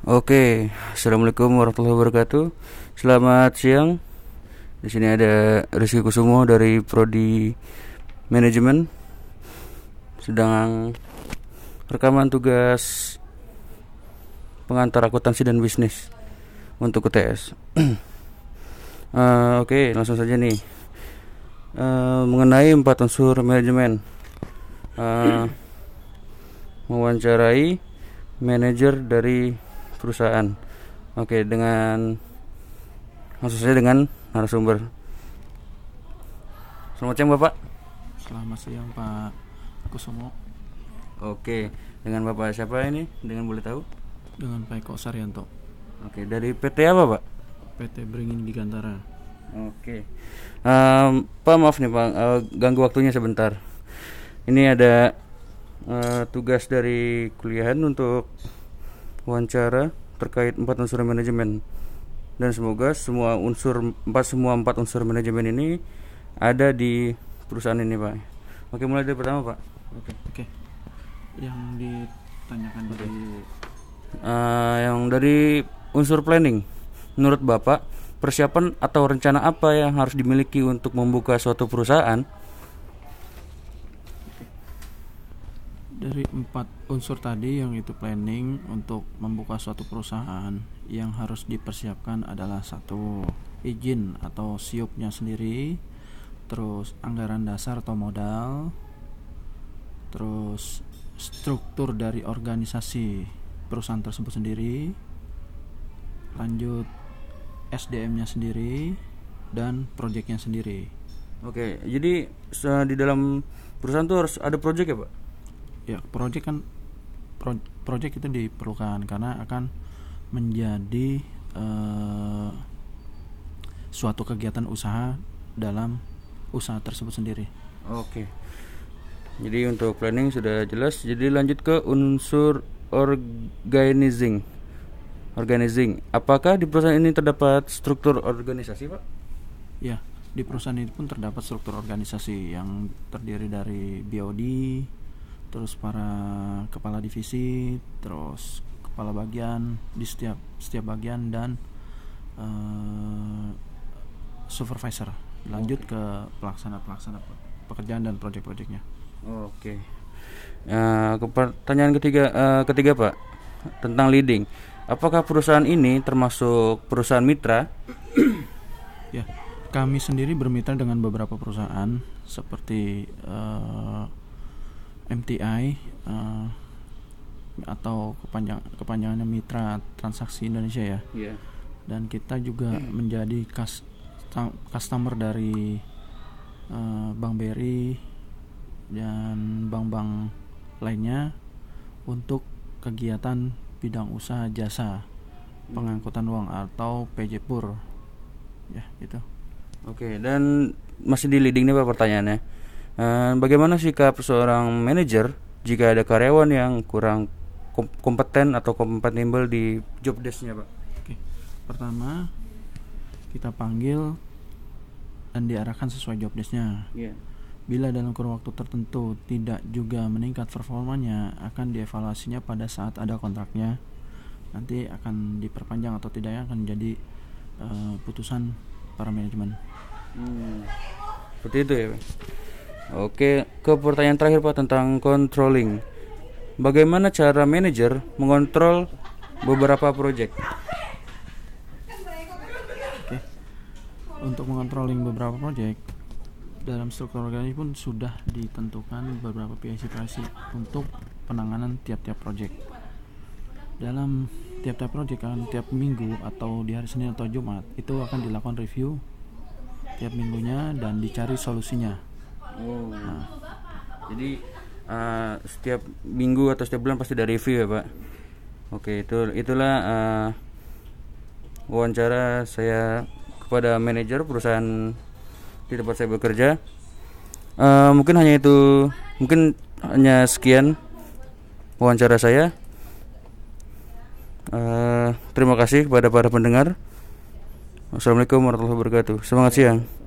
Oke, assalamualaikum warahmatullahi wabarakatuh. Selamat siang. Di sini ada Rizky Kusumo dari Prodi Manajemen. Sedang rekaman tugas pengantar akuntansi dan bisnis untuk UTS. uh, Oke, langsung saja nih. Uh, mengenai empat unsur manajemen, uh, mewawancarai manajer dari perusahaan. Oke, dengan maksud saya dengan narasumber. Selamat siang Bapak. Selamat siang Pak Kusumo. Oke, dengan Bapak siapa ini? Dengan boleh tahu? Dengan Pak Eko Saryanto. Oke, dari PT apa Pak? PT Beringin di Gantara. Oke. Um, Pak maaf nih Pak, uh, ganggu waktunya sebentar. Ini ada uh, tugas dari kuliahan untuk wawancara terkait empat unsur manajemen. Dan semoga semua unsur empat semua empat unsur manajemen ini ada di perusahaan ini pak. Oke mulai dari pertama pak. Oke oke. Yang ditanyakan dari uh, yang dari unsur planning. Menurut bapak persiapan atau rencana apa yang harus dimiliki untuk membuka suatu perusahaan dari empat unsur tadi yang itu planning untuk membuka suatu perusahaan yang harus dipersiapkan adalah satu izin atau siupnya sendiri terus anggaran dasar atau modal terus struktur dari organisasi perusahaan tersebut sendiri lanjut SDM-nya sendiri dan proyeknya sendiri. Oke jadi di dalam perusahaan itu harus ada proyek ya pak ya project kan pro, project itu diperlukan karena akan menjadi uh, suatu kegiatan usaha dalam usaha tersebut sendiri. Oke. Jadi untuk planning sudah jelas. Jadi lanjut ke unsur organizing. Organizing. Apakah di perusahaan ini terdapat struktur organisasi, Pak? Ya, di perusahaan ini pun terdapat struktur organisasi yang terdiri dari BOD, terus para kepala divisi, terus kepala bagian di setiap setiap bagian dan uh, supervisor. Lanjut ke pelaksana-pelaksana pekerjaan dan proyek-proyeknya. Oke. Uh, pertanyaan ketiga uh, ketiga Pak tentang leading. Apakah perusahaan ini termasuk perusahaan mitra? ya, kami sendiri bermitra dengan beberapa perusahaan seperti uh, MTI uh, eh, atau kepanjang kepanjangannya Mitra Transaksi Indonesia ya. Yeah. Dan kita juga hmm. menjadi kas, customer dari uh, Bank BRI dan bank-bank lainnya untuk kegiatan bidang usaha jasa pengangkutan uang atau PJ Pur. Ya, gitu. Oke, dan masih di leading nih Pak pertanyaannya Uh, bagaimana sikap seorang manajer jika ada karyawan yang kurang kompeten atau kompatibel di job desknya, Pak? Oke. Pertama, kita panggil dan diarahkan sesuai job desknya. Yeah. Bila dalam kurun waktu tertentu tidak juga meningkat performanya, akan dievaluasinya pada saat ada kontraknya. Nanti akan diperpanjang atau tidaknya akan jadi uh, putusan para manajemen. Hmm. Seperti itu ya, Pak. Oke, ke pertanyaan terakhir Pak tentang controlling. Bagaimana cara manajer mengontrol beberapa proyek? Oke. Untuk mengontrolling beberapa proyek dalam struktur organisasi pun sudah ditentukan beberapa PIC-PIC untuk penanganan tiap-tiap proyek. Dalam tiap-tiap proyek kan tiap minggu atau di hari Senin atau Jumat itu akan dilakukan review tiap minggunya dan dicari solusinya Oh. Nah. Jadi uh, setiap minggu atau setiap bulan pasti ada review ya pak. Oke itu itulah uh, wawancara saya kepada manajer perusahaan di tempat saya bekerja. Uh, mungkin hanya itu, mungkin hanya sekian wawancara saya. Uh, terima kasih kepada para pendengar. Assalamualaikum warahmatullahi wabarakatuh. Semangat siang.